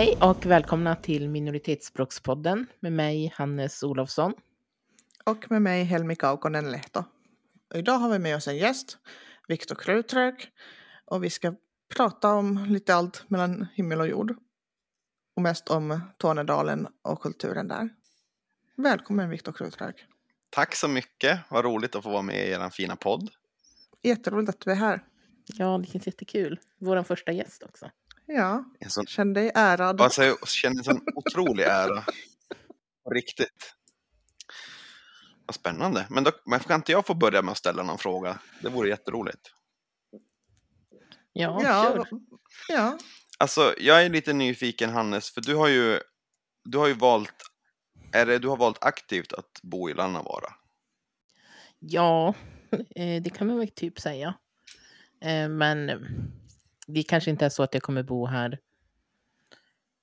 Hej och välkomna till Minoritetsspråkspodden med mig Hannes Olofsson. Och med mig Helmi Kaukonen Lehto. Idag har vi med oss en gäst, Viktor Krutrök. Och vi ska prata om lite allt mellan himmel och jord. Och mest om Tornedalen och kulturen där. Välkommen Viktor Krutrök. Tack så mycket. Vad roligt att få vara med i er fina podd. Jätteroligt att du är här. Ja, det känns jättekul. Vår första gäst också. Ja, En sån, känn dig ärad. alltså, jag känner en sån otrolig ära. Riktigt. Vad spännande. Men, då, men kan inte jag få börja med att ställa någon fråga? Det vore jätteroligt. Ja, ja, kör. ja, Alltså, jag är lite nyfiken Hannes, för du har ju, du har ju valt, är det, du har valt aktivt att bo i Lannavaara. Ja, eh, det kan man väl typ säga. Eh, Men det kanske inte är så att jag kommer bo här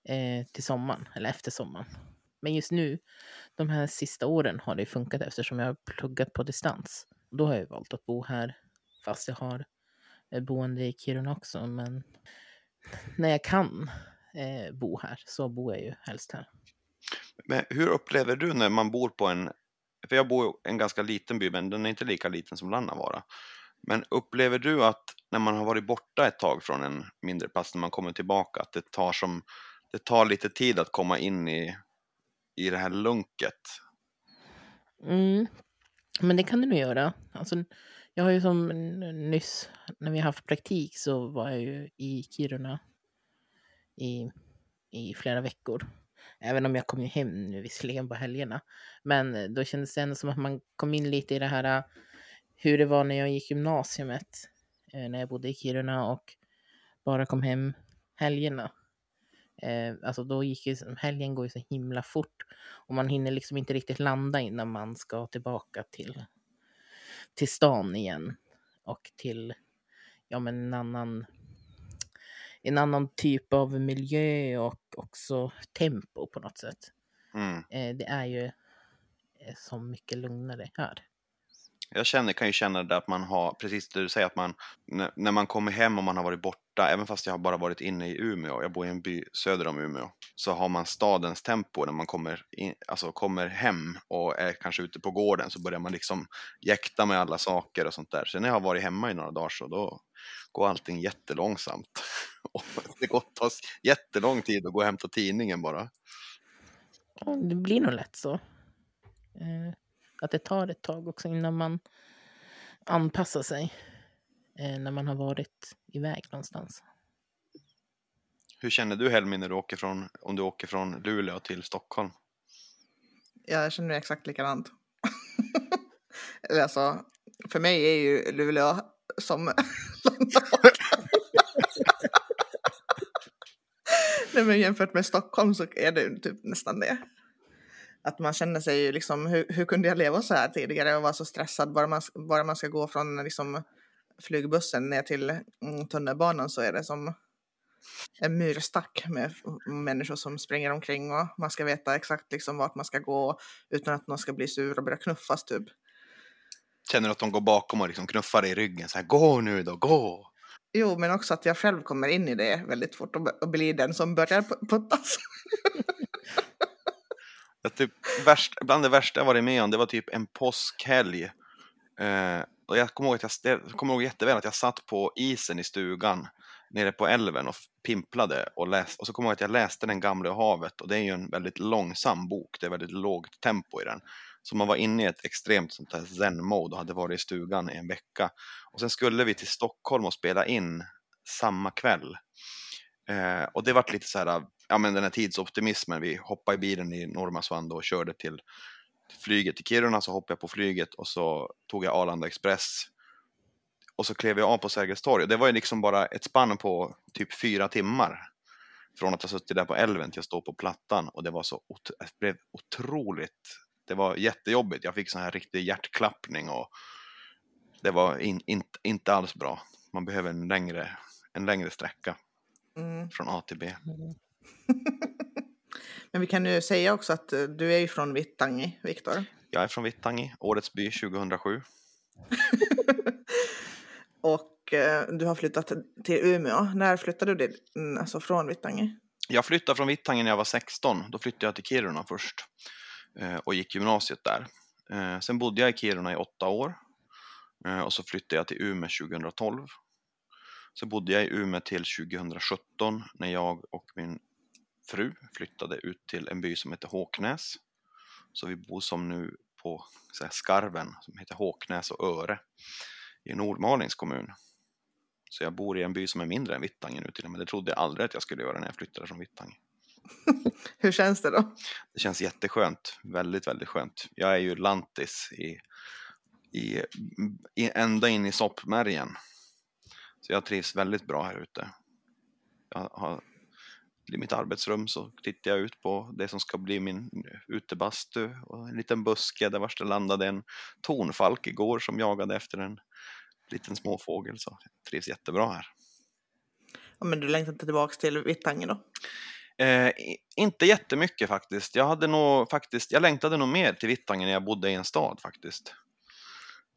eh, till sommaren eller efter sommaren. Men just nu, de här sista åren har det funkat eftersom jag har pluggat på distans. Då har jag valt att bo här fast jag har eh, boende i Kiruna också. Men när jag kan eh, bo här så bor jag ju helst här. Men hur upplever du när man bor på en, för jag bor i en ganska liten by, men den är inte lika liten som Lannavaara. Men upplever du att när man har varit borta ett tag från en mindre plats, när man kommer tillbaka, att det tar, som, det tar lite tid att komma in i, i det här lunket? Mm. Men det kan det nog göra. Alltså, jag har ju som nyss, när vi har haft praktik så var jag ju i Kiruna i, i flera veckor. Även om jag kom ju hem nu visserligen på helgerna. Men eh, då kändes det ändå som att man kom in lite i det här hur det var när jag gick gymnasiet. Eh, när jag bodde i Kiruna och bara kom hem helgerna. Eh, alltså då gick ju, helgen går ju så himla fort. Och man hinner liksom inte riktigt landa innan man ska tillbaka till, till stan igen. Och till ja, men en, annan, en annan typ av miljö och också tempo på något sätt. Mm. Eh, det är ju så mycket lugnare här. Jag känner, kan ju känna det där att man har, precis det du säger, att man när, man kommer hem och man har varit borta, även fast jag har bara varit inne i Umeå, jag bor i en by söder om Umeå, så har man stadens tempo när man kommer, in, alltså kommer hem och är kanske ute på gården så börjar man liksom jäkta med alla saker och sånt där. Sen när jag har varit hemma i några dagar så då går allting jättelångsamt. Och det går tar jättelång tid att gå och hämta tidningen bara. Det blir nog lätt så. Eh, att det tar ett tag också innan man anpassar sig. Eh, när man har varit iväg någonstans. Hur känner du Helmi när du åker från, om du åker från Luleå till Stockholm? jag känner exakt likadant. Eller alltså, för mig är ju Luleå som Nej, men jämfört med Stockholm så är det typ nästan det. Att man känner sig ju liksom, hur, hur kunde jag leva så här tidigare och vara så stressad? Bara man, bara man ska gå från liksom, flygbussen ner till mm, tunnelbanan så är det som en myrstack med f- människor som springer omkring och man ska veta exakt liksom vart man ska gå utan att någon ska bli sur och börja knuffas typ. Känner du att de går bakom och liksom knuffar i ryggen så här, gå nu då, gå! Jo, men också att jag själv kommer in i det väldigt fort och, blir den som börjar pu- puttas. Jag typ, värst, bland det värsta jag varit med om, det var typ en påskhelg. Eh, och jag kommer ihåg, att jag, jag kommer ihåg jätteväl att jag satt på isen i stugan nere på älven och pimplade och läste. Och så kommer jag ihåg att jag läste Den gamla havet och det är ju en väldigt långsam bok, det är väldigt lågt tempo i den. Så man var inne i ett extremt sånt här zen-mode och hade varit i stugan i en vecka. Och sen skulle vi till Stockholm och spela in samma kväll. Eh, och det vart lite så här, ja men den här tidsoptimismen. Vi hoppade i bilen i Normasvand och körde till, till flyget till Kiruna, så hoppade jag på flyget och så tog jag Arlanda Express. Och så klev jag av på Sergels torg. Och Det var ju liksom bara ett spann på typ fyra timmar. Från att ha suttit där på älven till att stå på plattan. Och det var så, ot- det blev otroligt, det var jättejobbigt. Jag fick sån här riktig hjärtklappning och det var in, in, inte alls bra. Man behöver en längre, en längre sträcka Mm. från A till B. Men vi kan ju säga också att eh, du är ju från Vittangi, Viktor. Jag är från Vittangi, årets by 2007. och eh, du har flyttat till Umeå. När flyttade du dit, mm, alltså från Vittangi? Jag flyttade från Vittangen när jag var 16. Då flyttade jag till Kiruna först eh, och gick gymnasiet där. Eh, sen bodde jag i Kiruna i åtta år och så flyttade jag till Umeå 2012. Så bodde jag i Umeå till 2017 när jag och min fru flyttade ut till en by som heter Håknäs. Så vi bor som nu på så skarven som heter Håknäs och Öre i Nordmalings kommun. Så jag bor i en by som är mindre än Vittangen nu till och med. Det trodde jag aldrig att jag skulle göra när jag flyttade från Vittangen. Hur känns det då? Det känns jätteskönt. Väldigt, väldigt skönt. Jag är ju lantis i, i, i ända in i soppmärgen. Så jag trivs väldigt bra här ute. Jag har, I mitt arbetsrum så tittar jag ut på det som ska bli min utebastu och en liten buske där vars det landade en tonfalk igår som jagade efter en liten småfågel. Så jag trivs jättebra här. Ja, men du längtar inte tillbaka till Vittangen då? Eh, inte jättemycket faktiskt. Jag hade nog faktiskt, jag längtade nog mer till Vittangen när jag bodde i en stad faktiskt.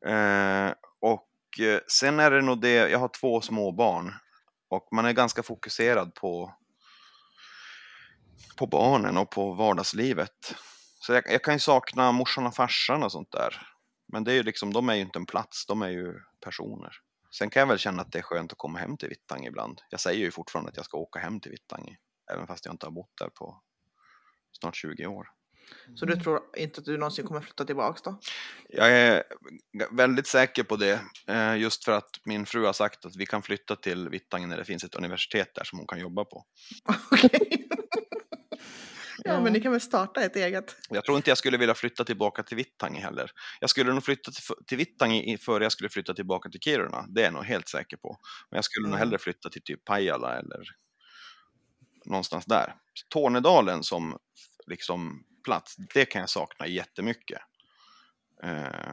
Eh, och Eh, sen är det nog det, jag har två små barn och man är ganska fokuserad på på barnen och på vardagslivet. Så jag, jag kan ju sakna morsan och farsan och sånt där. Men det är ju liksom, de är ju inte en plats, de är ju personer. Sen kan jag väl känna att det är skönt att komma hem till Vittangi ibland. Jag säger ju fortfarande att jag ska åka hem till Vittangi. Även fast jag inte har bott där på snart 20 år. Så du tror inte att du någonsin kommer flytta tillbaka då? Jag är väldigt säker på det. eh, Just för att min fru har sagt att vi kan flytta till Vittangi när det finns ett universitet där som hon kan jobba på. Okej. ja, Ja. men ni kan väl starta ett eget? Jag tror inte jag skulle vilja flytta tillbaka till Vittangi heller. Jag skulle nog flytta till, till Vittangi före jag skulle flytta tillbaka till Kiruna. Det är jag nog helt säker på. Men jag skulle nog Mm. hellre flytta till typ Pajala eller någonstans där. Tornedalen som liksom plats, det kan jag sakna jättemycket. Eh,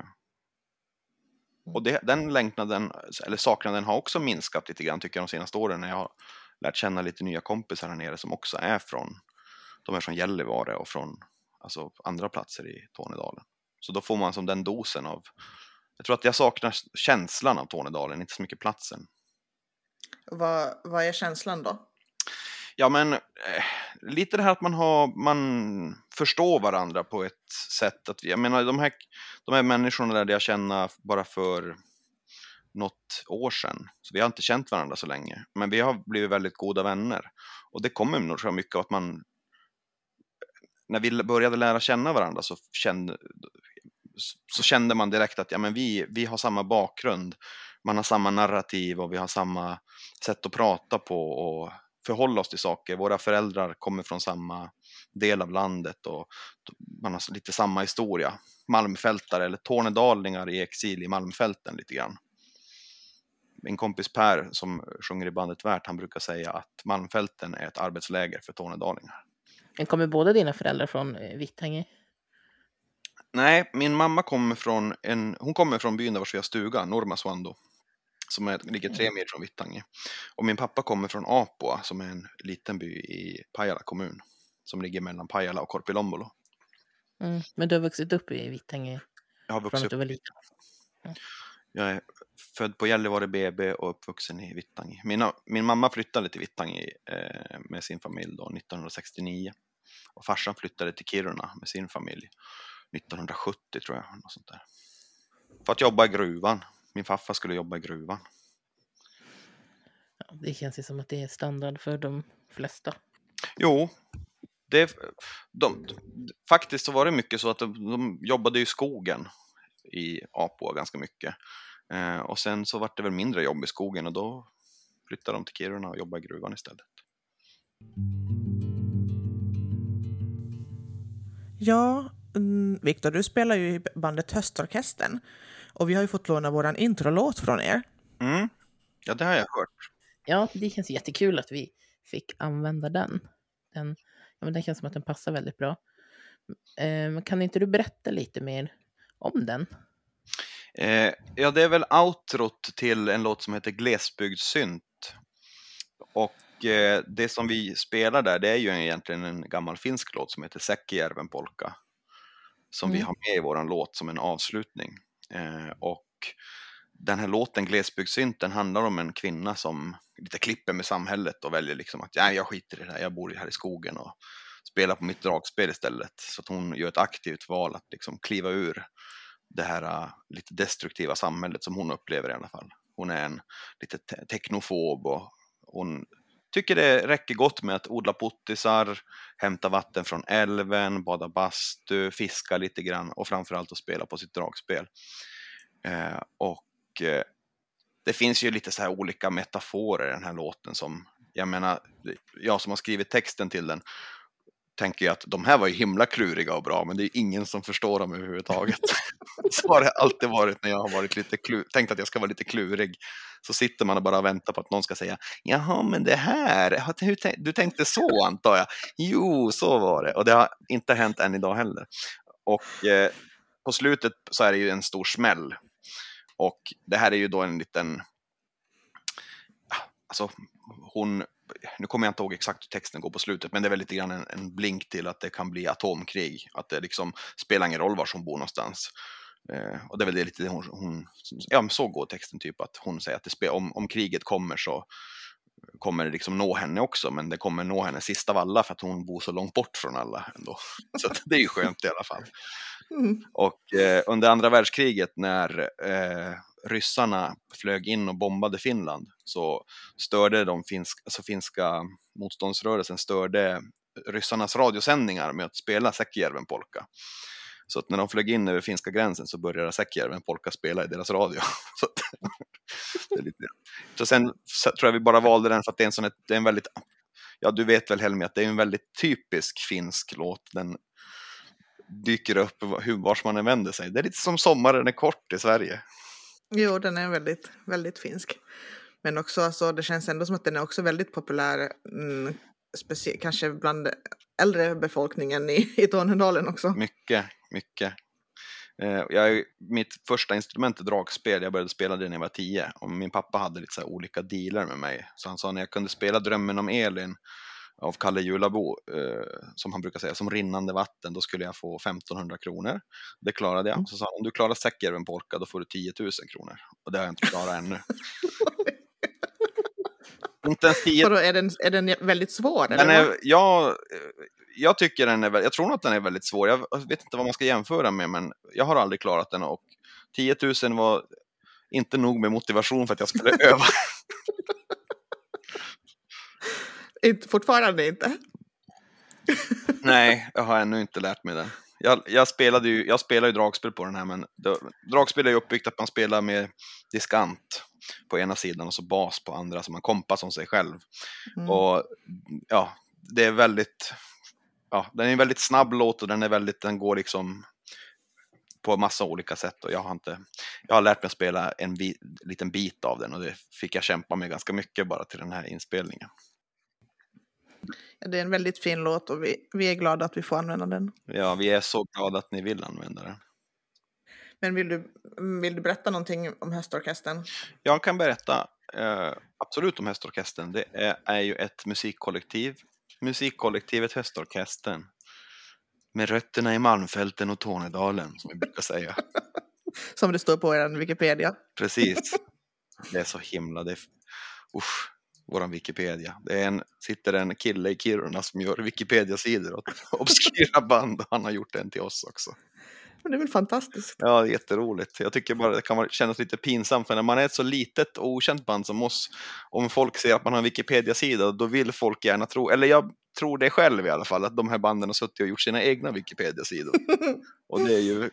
och det, den längtnaden, eller saknaden har också minskat lite grann tycker jag de senaste åren när jag har lärt känna lite nya kompisar här nere som också är från, de är från Gällivare och från alltså, andra platser i Tornedalen. Så då får man som den dosen av, jag tror att jag saknar känslan av Tornedalen, inte så mycket platsen. Vad, vad är känslan då? Ja men eh, lite det här att man har, man förstår varandra på ett sätt att, jag menar de här, de här människorna lärde jag känna bara för något år sedan. Så vi har inte känt varandra så länge, men vi har blivit väldigt goda vänner. Och det kommer nog så mycket av att man, när vi började lära känna varandra så kände, så kände man direkt att ja, men vi, vi har samma bakgrund, man har samma narrativ och vi har samma sätt att prata på och förhålla oss till saker. Våra föräldrar kommer från samma del av landet och man har lite samma historia. Malmfältare eller tornedalingar i exil i Malmfälten lite grann. Min kompis Per som sjunger i bandet Värt, han brukar säga att Malmfälten är ett arbetsläger för tornedalingar. Men kommer båda dina föräldrar från eh, Vittangi? Nej, min mamma kommer från en, hon kommer från byn där vi har stuga, Normaswando, som är, ligger tre mil från Vittangi. Och min pappa kommer från Apua, som är en liten by i Pajala kommun, som ligger mellan Pajala och Korpilombolo. Mm. Men du har vuxit upp i Vittangi Jag har vuxit var liten? Jag är född på Gällivare BB och uppvuxen i Vittangi. Mina, min mamma flyttade till Vittangi eh, med sin familj då 1969. Och farsan flyttade till Kiruna med sin familj 1970 tror jag. Något sånt där. För att jobba i gruvan. Min farfar skulle jobba i gruvan. Ja, det känns ju som att det är standard för de flesta. Jo, det, de, faktiskt så var det mycket så att de, de jobbade i skogen i Apua ganska mycket. Eh, och sen så var det väl mindre jobb i skogen och då flyttade de till Kiruna och jobbade i gruvan istället. Ja, mm, Viktor, du spelar ju i bandet Höstorkestern. Och vi har ju fått låna våran introlåt från er. Mm. Ja, det har jag hört. Ja, det känns jättekul att vi fick använda den. Den, ja, men den känns som att den passar väldigt bra. Eh, kan inte du berätta lite mer om den? Eh, ja, det är väl outrot till en låt som heter Glesbygdssynt. Och eh, det som vi spelar där, det är ju egentligen en gammal finsk låt som heter Säkkijärven polka. Som vi Mm. har med i våran låt som en avslutning. Eh, och den här låten Glesbygdssynten handlar om en kvinna som lite klipper med samhället och väljer liksom att nej, jag skiter i det här, jag bor här i skogen och spelar på mitt dragspel istället. Så att hon gör ett aktivt val att liksom kliva ur det här uh, lite destruktiva samhället som hon upplever i alla fall. Hon är en lite te teknofob och hon tycker det räcker gott med att odla pottisar, hämta vatten från älven, bada bastu, fiska lite grann och framförallt att spela på sitt dragspel. Eh, och eh, det finns ju lite så här olika metaforer i den här låten som, jag menar, jag som har skrivit texten till den tänker jag att de här var ju himla kluriga och bra, men det är ingen som förstår dem överhuvudtaget. så har det alltid varit när jag har varit lite tänkt att jag ska vara lite klurig. Så sitter man och bara väntar på att någon ska säga, jaha, men det här, du tänkte så antar jag? Jo, så var det. Och det har inte hänt än idag heller. Och eh, på slutet så är det ju en stor smäll. Och det här är ju då en liten, ah, alltså hon nu kommer jag inte ihåg exakt hur texten går på slutet, men det är väl lite grann en, en blink till att det kan bli atomkrig. Att det liksom spelar ingen roll var som bor någonstans. Eh, och det är väl det lite hon, hon ja så går texten typ att hon säger att det spel, om, om kriget kommer så kommer liksom nå henne också, men det kommer nå henne sist av alla för att hon bor så långt bort från alla ändå. Så det är ju skönt i alla fall. Mm. Och eh, under andra världskriget när eh, ryssarna flög in och bombade Finland så störde de finsk, alltså finska motståndsrörelsen störde ryssarnas radiosändningar med att spela Säkkijärven polka. Så att när de flög in över finska gränsen så började Säkkijärven polka spela i deras radio. så, att, det är lite... så sen så tror jag vi bara valde den för att det är en, sån, det är en väldigt, ja du vet väl Helmi att det är en väldigt typisk finsk låt. Den dyker upp hur, vars man än vänder sig. Det är lite som sommaren är kort i Sverige. Jo, den är väldigt, väldigt finsk. Men också, alltså, det känns ändå som att den är också väldigt populär, mm, kanske bland äldre befolkningen i, i Tornedalen också. Mycket, mycket. Eh, jag, mitt första instrument är dragspel, jag började spela det när jag var tio. Och min pappa hade lite så olika dealer med mig. Så han sa när jag kunde spela Drömmen om Elin av Kalle Julabo, eh, som han brukar säga, som rinnande vatten, då skulle jag få 1500 kronor. Det klarade jag. Mm. Så sa han, om du klarar Säckjärven polka, då får du 10 000 kronor. Och det har jag inte klarat ännu. inte ens 10... är, den, är den väldigt svår? Den är, ja, jag tycker den är, jag tror nog att den är väldigt svår. Jag vet inte vad man ska jämföra med, men jag har aldrig klarat den och 10 000 var inte nog med motivation för att jag skulle öva. Fortfarande inte? Nej, jag har ännu inte lärt mig det. Jag, jag, spelade ju, jag spelar ju dragspel på den här, men det, dragspel är ju uppbyggt att man spelar med diskant på ena sidan och så bas på andra, så man kompas som sig själv. Mm. Och ja, det är väldigt, ja, den är en väldigt snabb låt och den är väldigt, den går liksom på massa olika sätt och jag har inte, jag har lärt mig att spela en bit, liten bit av den och det fick jag kämpa med ganska mycket bara till den här inspelningen. Det är en väldigt fin låt och vi, vi är glada att vi får använda den. Ja, vi är så glada att ni vill använda den. Men vill du, vill du berätta någonting om Hästorkestern? Jag kan berätta eh, absolut om Hästorkestern. Det är, är ju ett musikkollektiv. Musikkollektivet Hästorkestern. Med rötterna i Malmfälten och Tornedalen, som vi brukar säga. som det står på er Wikipedia. Precis. Det är så himla... Det, usch, våran Wikipedia. Det är en, sitter en kille i Kiruna som gör Wikipedia-sidor åt obskyra band och han har gjort en till oss också. Men det är väl fantastiskt? Ja, det är jätteroligt. Jag tycker bara det kan kännas lite pinsamt för när man är ett så litet och okänt band som oss, om folk ser att man har en Wikipedia-sida, då vill folk gärna tro, eller jag tror det själv i alla fall, att de här banden har suttit och gjort sina egna Wikipedia-sidor. och det är ju,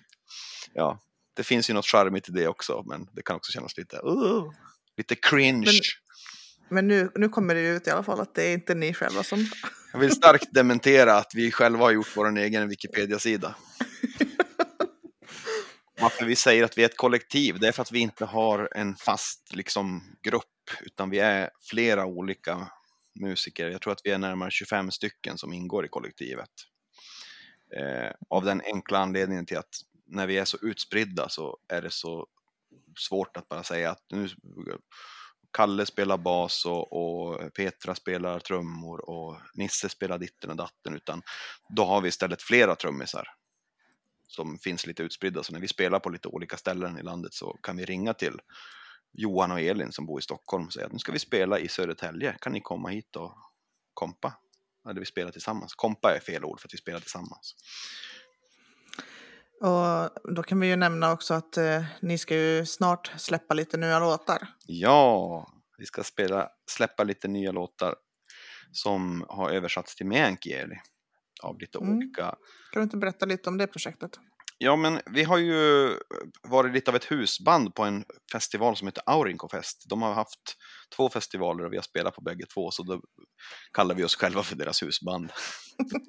ja, det finns ju något charmigt i det också, men det kan också kännas lite, uh, lite cringe. Men men nu, nu kommer det ut i alla fall att det är inte ni själva som... Jag vill starkt dementera att vi själva har gjort vår egen Wikipedia-sida. Varför vi säger att vi är ett kollektiv, det är för att vi inte har en fast liksom, grupp, utan vi är flera olika musiker. Jag tror att vi är närmare 25 stycken som ingår i kollektivet. Eh, av den enkla anledningen till att när vi är så utspridda så är det så svårt att bara säga att nu Kalle spelar bas och, och, Petra spelar trummor och Nisse spelar ditten och datten, utan då har vi istället flera trummisar. som finns lite utspridda. Så när vi spelar på lite olika ställen i landet så kan vi ringa till Johan och Elin som bor i Stockholm och säga att nu ska vi spela i Södertälje. Kan ni komma hit och kompa? Eller vi spelar tillsammans. Kompa är fel ord för att vi spelar tillsammans. Och då kan vi ju nämna också att eh, ni ska ju snart släppa lite nya låtar. Ja, vi ska spela, släppa lite nya låtar som har översatts till meänkieli av lite Mm. olika Kan du inte berätta lite om det projektet? Ja, men vi har ju eh, varit lite av ett husband på en festival som heter Aurinkofest. De har haft två festivaler och vi har spelat på bägge två, så då kallar vi oss själva för deras husband.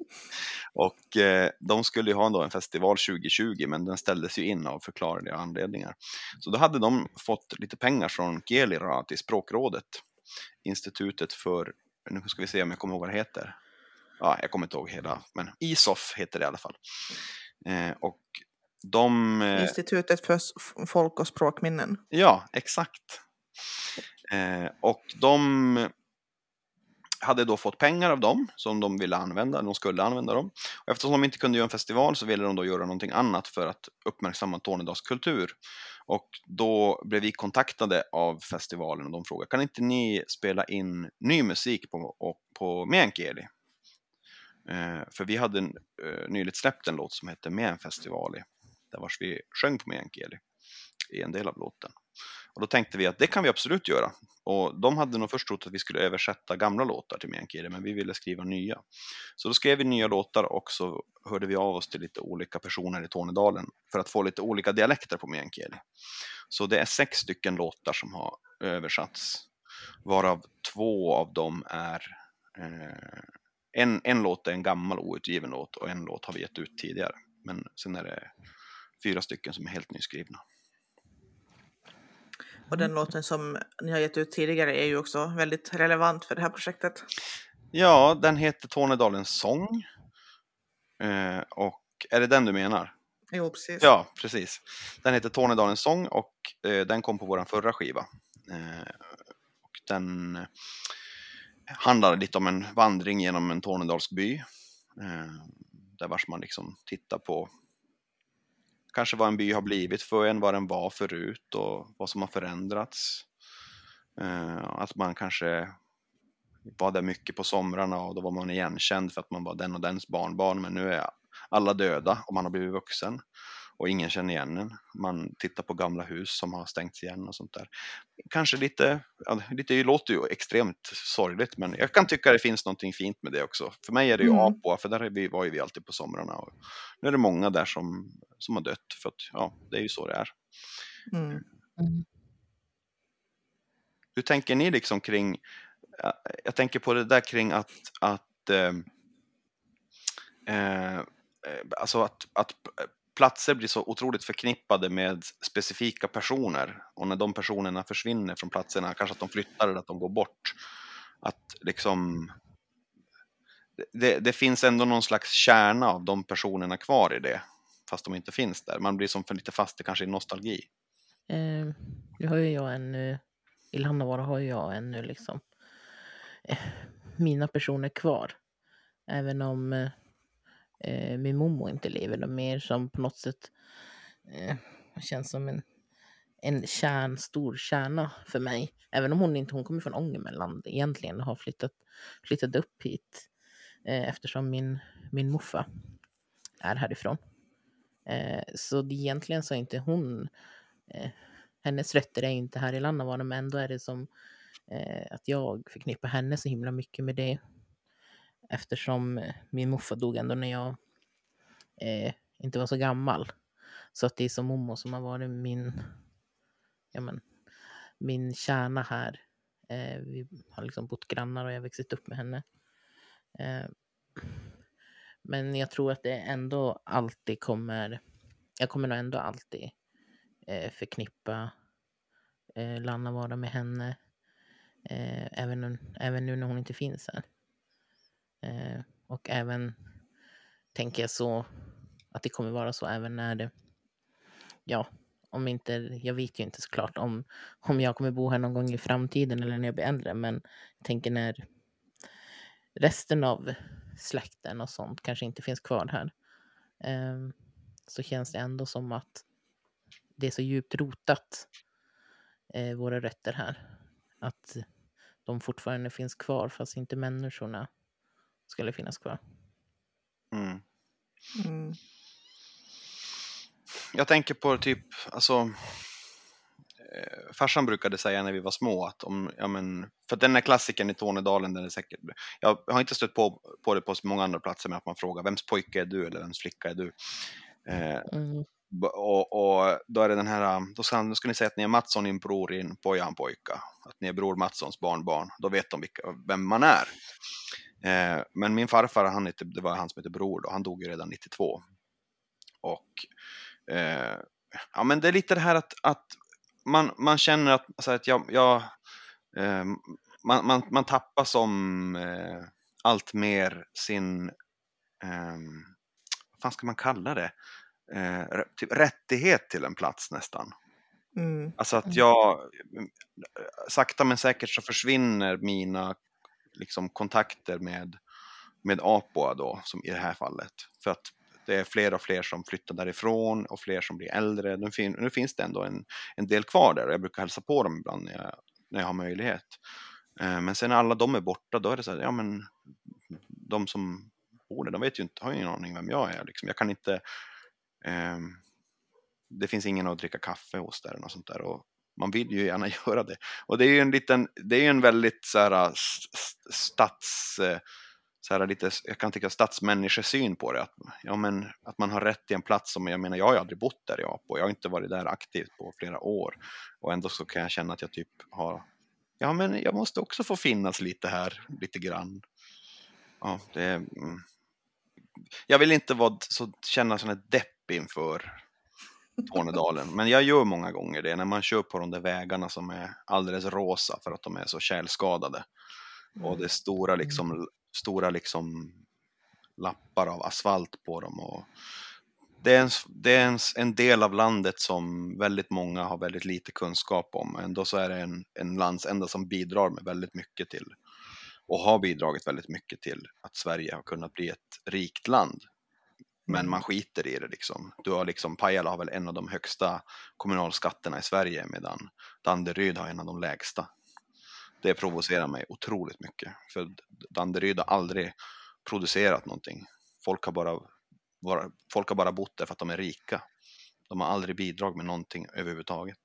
och eh, de skulle ju ha då en festival 2020, men den ställdes ju in av förklarliga anledningar. Så då hade de fått lite pengar från Gelira till Språkrådet, institutet för, nu ska vi se om jag kommer ihåg vad det heter. Ja, jag kommer inte ihåg hela, men ISOF heter det i alla fall. Eh, och de... Eh, Institutet för folk och språkminnen. ja, exakt. Eh, och de hade då fått pengar av dem som de ville använda, de skulle använda dem. Och eftersom de inte kunde göra en festival så ville de då göra någonting annat för att uppmärksamma Tornedals kultur. Och då blev vi kontaktade av festivalen och de frågade kan inte ni spela in ny musik på, på meänkieli? Eh, för vi hade en, eh, nyligen släppt en låt som hette Meänfestivali, där vars vi sjöng på meänkieli i en del av låten. Och då tänkte vi att det kan vi absolut göra. Och de hade nog först trott att vi skulle översätta gamla låtar till meänkieli, men vi ville skriva nya. Så då skrev vi nya låtar och så hörde vi av oss till lite olika personer i Tornedalen för att få lite olika dialekter på meänkieli. Så det är sex stycken låtar som har översatts, varav två av dem är eh, en, en låt är en gammal outgiven låt och en låt har vi gett ut tidigare. Men sen är det fyra stycken som är helt nyskrivna. Och den låten som ni har gett ut tidigare är ju också väldigt relevant för det här projektet. Ja, den heter Tornedalens sång. Eh, och är det den du menar? Jo, precis. Ja, precis. Den heter Tornedalens sång och eh, den kom på vår förra skiva. Eh, och den handlar lite om en vandring genom en tornedalsk by. Eh, där vars man liksom tittar på kanske vad en by har blivit för en, vad den var förut och vad som har förändrats. Eh, att man kanske var där mycket på somrarna och då var man igenkänd för att man var den och dens barnbarn men nu är alla döda och man har blivit vuxen och ingen känner igen en. Man tittar på gamla hus som har stängts igen och sånt där. Kanske lite, ja, lite det låter ju extremt sorgligt men jag kan tycka det finns någonting fint med det också. För mig är det ju Mm. Apoa för där vi, var ju vi alltid på somrarna och nu är det många där som, som har dött för att ja, det är ju så det är. Mm. Mm. Hur tänker ni liksom kring, ja, jag tänker på det där kring att, att eh, eh, alltså att, att platser blir så otroligt förknippade med specifika personer och när de personerna försvinner från platserna, kanske att de flyttar eller att de går bort, att liksom det, det finns ändå någon slags kärna av de personerna kvar i det, fast de inte finns där. Man blir som för lite fast kanske i nostalgi. Eh, nu har ju jag ännu, eh, i Lannavaara har ju jag ännu eh, liksom eh, mina personer kvar. Även om eh, eh, min mormor inte lever, de mer som på något sätt eh, känns som en, en kärn, stor kärna för mig. Även om hon inte, hon kommer från Ångermanland egentligen och har flyttat, flyttat upp hit eh, eftersom min, min morfar är härifrån. Eh, så det, egentligen så är inte hon eh, hennes rötter är inte här i Lannavaara men ändå är det som eh, att jag förknippar henne så himla mycket med det. Eftersom min morfar dog ändå när jag eh, inte var så gammal. Så att det är som mormor som har varit min, ja men, min kärna här. Eh, vi har liksom bott grannar och jag har vuxit upp med henne. Eh, men jag tror att det ändå alltid kommer, jag kommer nog ändå alltid eh, förknippa eh, Lannavaara med henne. Eh, även, även nu när hon inte finns här. Eh, och även tänker jag så att det kommer vara så även när det, ja, om inte, jag vet ju inte såklart om, om jag kommer bo här någon gång i framtiden eller när jag blir äldre, men jag tänker när resten av släkten och sånt kanske inte finns kvar här. Eh, så känns det ändå som att det är så djupt rotat, eh, våra rötter här. Att de fortfarande finns kvar fast inte människorna skulle finnas kvar. Mm. Mm. Jag tänker på typ, alltså eh, farsan brukade säga när vi var små att om, ja men, för den här klassikern i Tornedalen, den är säkert, jag har inte stött på, på det på så många andra platser med att man frågar vems pojke är du eller vems flicka är du? Eh, Mm. och, och då är det den här, då ska, då ska ni säga att ni är Mattsson, din bror, din pojan pojka, att ni är bror Mattssons barnbarn, då vet de vilka, vem man är. Eh, men min farfar, han hette, det var han som hette Bror då, han dog ju redan 92. Och eh, ja, men det är lite det här att, att man, man känner att, så här, att jag, jag eh, man, man, man tappar som eh, allt mer sin, eh, vad fan ska man kalla det, eh, typ rättighet till en plats nästan. Mm. Alltså att Mm. jag, sakta men säkert så försvinner mina liksom, kontakter med, med Apoa då, som i det här fallet. För att det är fler och fler som flyttar därifrån och fler som blir äldre. Nu, fin, nu finns det ändå en, en del kvar där och jag brukar hälsa på dem ibland när jag, när jag har möjlighet. Eh, men sen när alla de är borta, då är det så här, ja men de som bor där, de vet ju inte, har ju ingen aning vem jag är. Liksom. Jag kan inte, eh, det finns ingen att dricka kaffe hos där och sånt där. Och man vill ju gärna göra det. Och det är ju en liten, det är ju en väldigt så här, äh, stats, äh, så här, lite, jag kan tycka stadsmänniskosyn på det. Att, ja, men, att man har rätt till en plats som, jag menar jag har ju aldrig bott där i Apo, jag har inte varit där aktivt på flera år. Och ändå så kan jag känna att jag typ har, ja men jag måste också få finnas lite här, lite grann. Ja, det. Mm. Jag vill inte vara, så, känna sån här depp inför Tornedalen. Men jag gör många gånger det när man kör på de där vägarna som är alldeles rosa för att de är så tjälskadade. Och det är stora liksom, stora liksom lappar av asfalt på dem. Och det är, en, det är en, en del av landet som väldigt många har väldigt lite kunskap om. Ändå så är det en, en landsända som bidrar med väldigt mycket till och har bidragit väldigt mycket till att Sverige har kunnat bli ett rikt land. Men man skiter i det liksom. Du har liksom, Pajala har väl en av de högsta kommunalskatterna i Sverige medan Danderyd har en av de lägsta. Det provocerar mig otroligt mycket. För Danderyd har aldrig producerat någonting. Folk har bara, bara, folk har bara bott där för att de är rika. De har aldrig bidragit med någonting överhuvudtaget.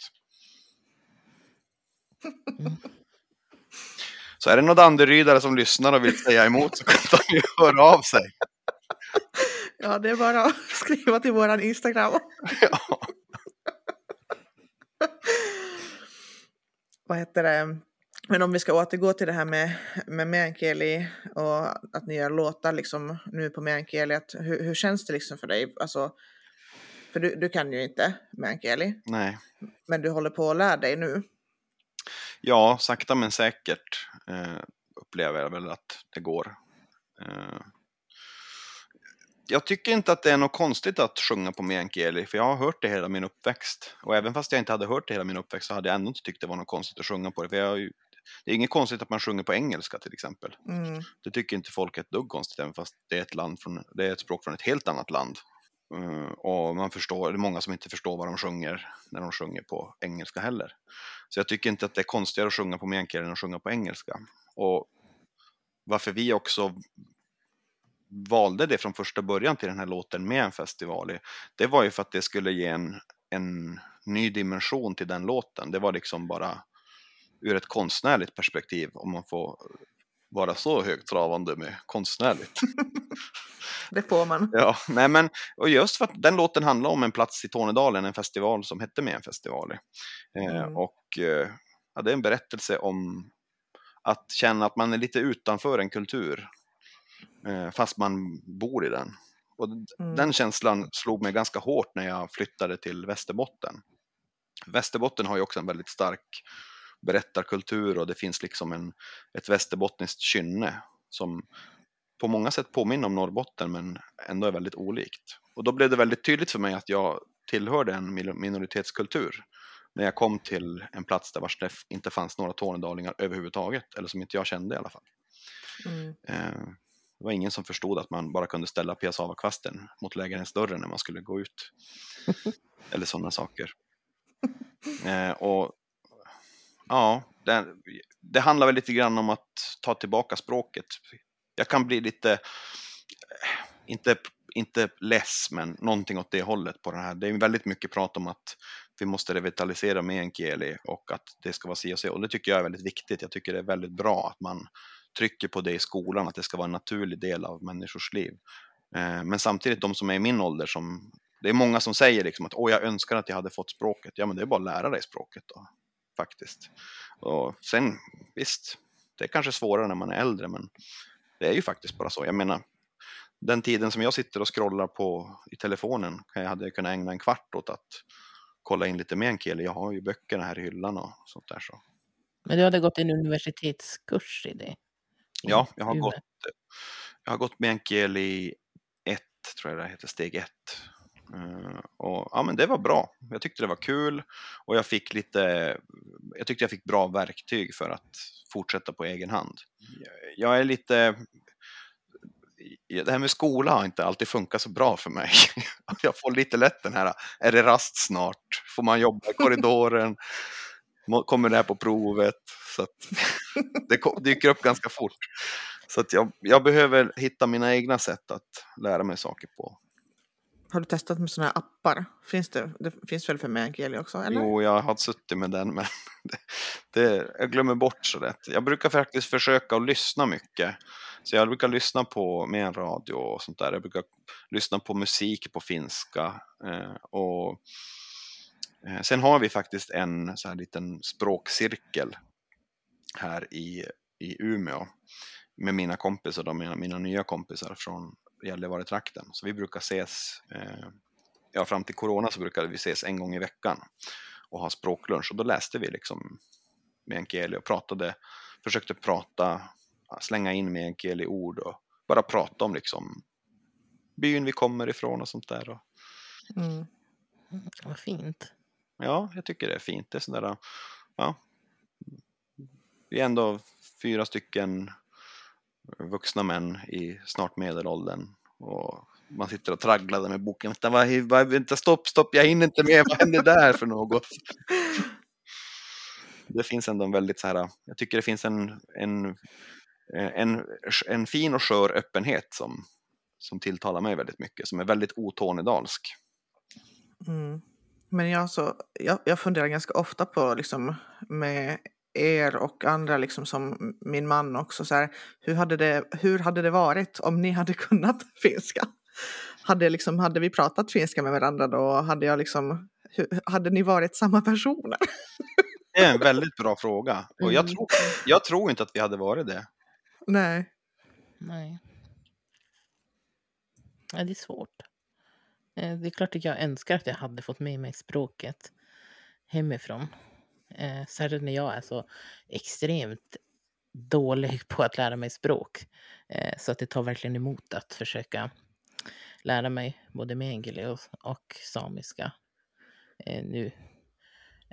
Mm. Så är det någon Danderydare som lyssnar och vill säga emot så kan de ju höra av sig. Ja, det är bara att skriva till våran Instagram. Ja. Vad heter det? Men om vi ska återgå till det här med, med meänkieli och att ni gör låtar liksom nu på meänkieli. Hur, hur känns det liksom för dig? Alltså, för du, du kan ju inte meänkieli, Nej. men du håller på att lära dig nu. Ja, sakta men säkert eh, upplever jag väl att det går. Eh, jag tycker inte att det är något konstigt att sjunga på meänkieli, för jag har hört det hela min uppväxt. Och även fast jag inte hade hört det hela min uppväxt så hade jag ändå inte tyckt det var något konstigt att sjunga på det. För jag det är inget konstigt att man sjunger på engelska till exempel. Mm. Det tycker inte folk är ett dugg konstigt, även fast det är ett, land från, det är ett språk från ett helt annat land. Eh, och man förstår, det är många som inte förstår vad de sjunger när de sjunger på engelska heller. Så jag tycker inte att det är konstigare att sjunga på meänkieli än att sjunga på engelska. Och varför vi också valde det från första början till den här låten med en festival, det var ju för att det skulle ge en, en ny dimension till den låten. Det var liksom bara ur ett konstnärligt perspektiv, om man får vara så högtravande med konstnärligt. Det får man. Ja, nej men, och just för att den låten handlar om en plats i Tornedalen, en festival som hette med en festival. Eh, Mm. Och eh, ja, det är en berättelse om att känna att man är lite utanför en kultur, fast man bor i den. Och Mm. den känslan slog mig ganska hårt när jag flyttade till Västerbotten. Västerbotten har ju också en väldigt stark berättarkultur och det finns liksom en, ett västerbottniskt kynne som på många sätt påminner om Norrbotten men ändå är väldigt olikt. Och då blev det väldigt tydligt för mig att jag tillhörde en minoritetskultur när jag kom till en plats där vars det inte fanns några tornedalingar överhuvudtaget, eller som inte jag kände i alla fall. Mm. Eh, Det var ingen som förstod att man bara kunde ställa piassavakvasten mot lägenhetsdörren när man skulle gå ut. Eller sådana saker. Eh, och ja, det, det handlar väl lite grann om att ta tillbaka språket. Jag kan bli lite, inte, inte less, men någonting åt det hållet på det här. Det är väldigt mycket prat om att vi måste revitalisera meänkieli och att det ska vara si och så. Och det tycker jag är väldigt viktigt. Jag tycker det är väldigt bra att man trycker på det i skolan, att det ska vara en naturlig del av människors liv. Eh, men samtidigt, de som är i min ålder, som, det är många som säger liksom att Åh, jag önskar att jag hade fått språket. Ja, men det är bara att lära dig språket då, faktiskt. Och sen, visst, det är kanske svårare när man är äldre, men det är ju faktiskt bara så. Jag menar, den tiden som jag sitter och scrollar på i telefonen jag hade jag kunnat ägna en kvart åt att kolla in lite meänkieli. Jag har ju böckerna här i hyllan och sånt där. Så. Men du hade gått en universitetskurs i det? Ja, jag har gått, jag har gått meänkieli 1, tror jag det heter, steg 1. och ja, men det var bra. Jag tyckte det var kul och jag fick lite, jag tyckte jag fick bra verktyg för att fortsätta på egen hand. Jag är lite, det här med skola har inte alltid funkat så bra för mig. Jag får lite lätt den här, är det rast snart? Får man jobba i korridoren? Kommer det här på provet? Så att det dyker upp ganska fort. Så jag, jag behöver hitta mina egna sätt att lära mig saker på. Har du testat med sådana här appar? Finns det, det finns väl för meänkieli också? Eller? Jo, jag har suttit med den, men det, det, jag glömmer bort så lätt. Jag brukar faktiskt försöka att lyssna mycket. Så jag brukar lyssna på med en radio och sånt där. Jag brukar lyssna på musik på finska. Eh, och Eh, sen har vi faktiskt en så här liten språkcirkel här i, i Umeå med mina kompisar, då, mina, mina nya kompisar från Gällivare-trakten. Så vi brukar ses eh, ja, fram till corona så brukade vi ses en gång i veckan och ha språklunch och då läste vi liksom meänkieli och pratade, försökte prata, slänga in meänkieli ord och bara prata om liksom byn vi kommer ifrån och sånt där. Och, Mm. mm vad fint ja, jag tycker det är fint. Det är sådär, ja, vi är ändå fyra stycken vuxna män i snart medelåldern och man sitter och tragglar med boken. Vänta, vad, vad, vänta, stopp, stopp, jag hinner inte med. Vad hände där för något? Det finns ändå en väldigt så här, jag tycker det finns en, en, en, en fin och skör öppenhet som, som tilltalar mig väldigt mycket, som är väldigt otornedalsk. Mm. Men jag, så, jag, jag funderar ganska ofta på liksom, med er och andra liksom, som min man också. Så här, hur, hade det, hur hade det varit om ni hade kunnat finska? Hade, liksom, hade vi pratat finska med varandra då? Hade, jag liksom, hur, hade ni varit samma personer? Det är en väldigt bra fråga. Och jag Mm. tror, jag tror inte att vi hade varit det. Nej. Nej. Ja, det är svårt. Eh, det är klart att jag önskar att jag hade fått med mig språket hemifrån. Eh, Särskilt när jag är så extremt dålig på att lära mig språk. Eh, Så att det tar verkligen emot att försöka lära mig både meänkieli och, och samiska eh, nu.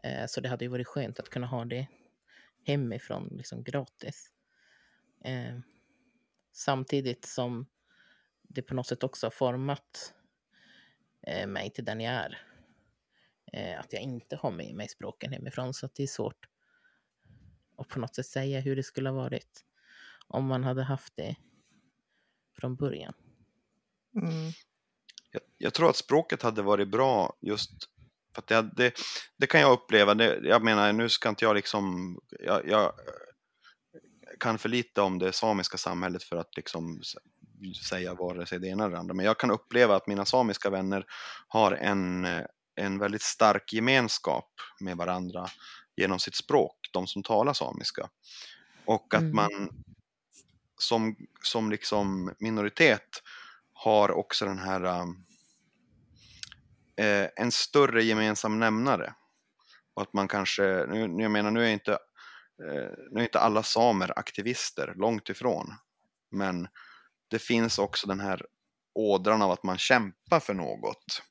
Eh, Så det hade ju varit skönt att kunna ha det hemifrån liksom gratis. Eh, samtidigt som det på något sätt också har format mig till den jag är. Eh, att jag inte har med mig språken hemifrån så att det är svårt att på något sätt säga hur det skulle ha varit om man hade haft det från början. Mm. Jag, jag tror att språket hade varit bra just för att det, det, det kan jag uppleva. Det, jag menar, nu ska inte jag liksom... Jag, jag kan för lite om det samiska samhället för att liksom säga vare sig det ena eller det andra. Men jag kan uppleva att mina samiska vänner har en, eh, en väldigt stark gemenskap med varandra genom sitt språk, de som talar samiska. Och att Mm. man som, som liksom minoritet har också den här eh, en större gemensam nämnare. Och att man kanske, nu, nu- jag menar nu är inte, eh, nu är inte alla samer aktivister, långt ifrån. Men det finns också den här ådran av att man kämpar för något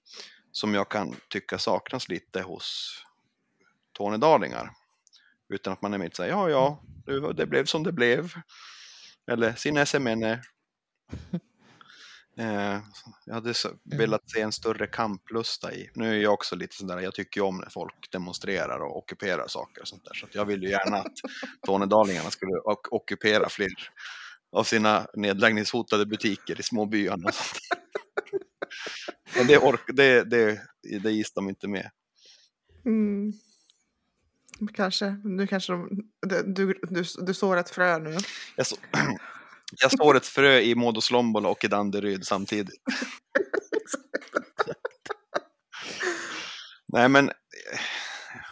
som jag kan tycka saknas lite hos tornedalingar. Utan att man är med och säger ja, ja, det, blev som det blev. Eller sin SMN Eh, jag hade velat se en större kamplusta i. Nu är jag också lite sådär, jag tycker ju om när folk demonstrerar och ockuperar saker och sånt där. Så jag vill ju gärna att Tornedalingarna skulle ockupera fler av sina nedläggningshotade butiker i små byarna. och sånt. Men det, ork, det, det, det gissar de inte med. Mm. Kanske, nu kanske de, du, du, du, sår ett frö nu. Jag, så, jag sår ett frö i Muodoslombolo och i Danderyd samtidigt. Nej men,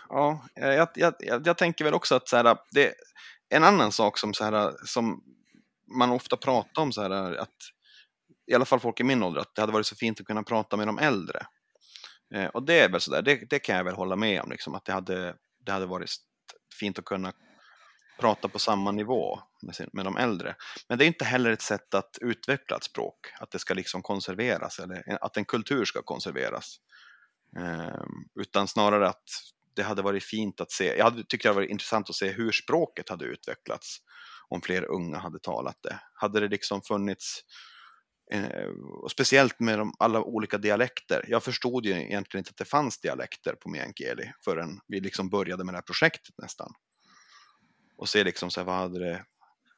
ja, jag, jag, jag, jag tänker väl också att så här, det en annan sak som, så här, som man ofta pratar om, så här, att i alla fall folk i min ålder, att det hade varit så fint att kunna prata med de äldre. Eh, och det är väl sådär, det, det kan jag väl hålla med om, liksom, att det hade, det hade varit fint att kunna prata på samma nivå med, sin, med de äldre. Men det är inte heller ett sätt att utveckla ett språk, att det ska liksom konserveras eller att en kultur ska konserveras. Eh, utan snarare att det hade varit fint att se, jag hade tyckte det hade varit intressant att se hur språket hade utvecklats om fler unga hade talat det. Hade det liksom funnits Eh, och speciellt med de, alla olika dialekter. Jag förstod ju egentligen inte att det fanns dialekter på meänkieli förrän vi liksom började med det här projektet nästan. Och se liksom så här, vad hade det,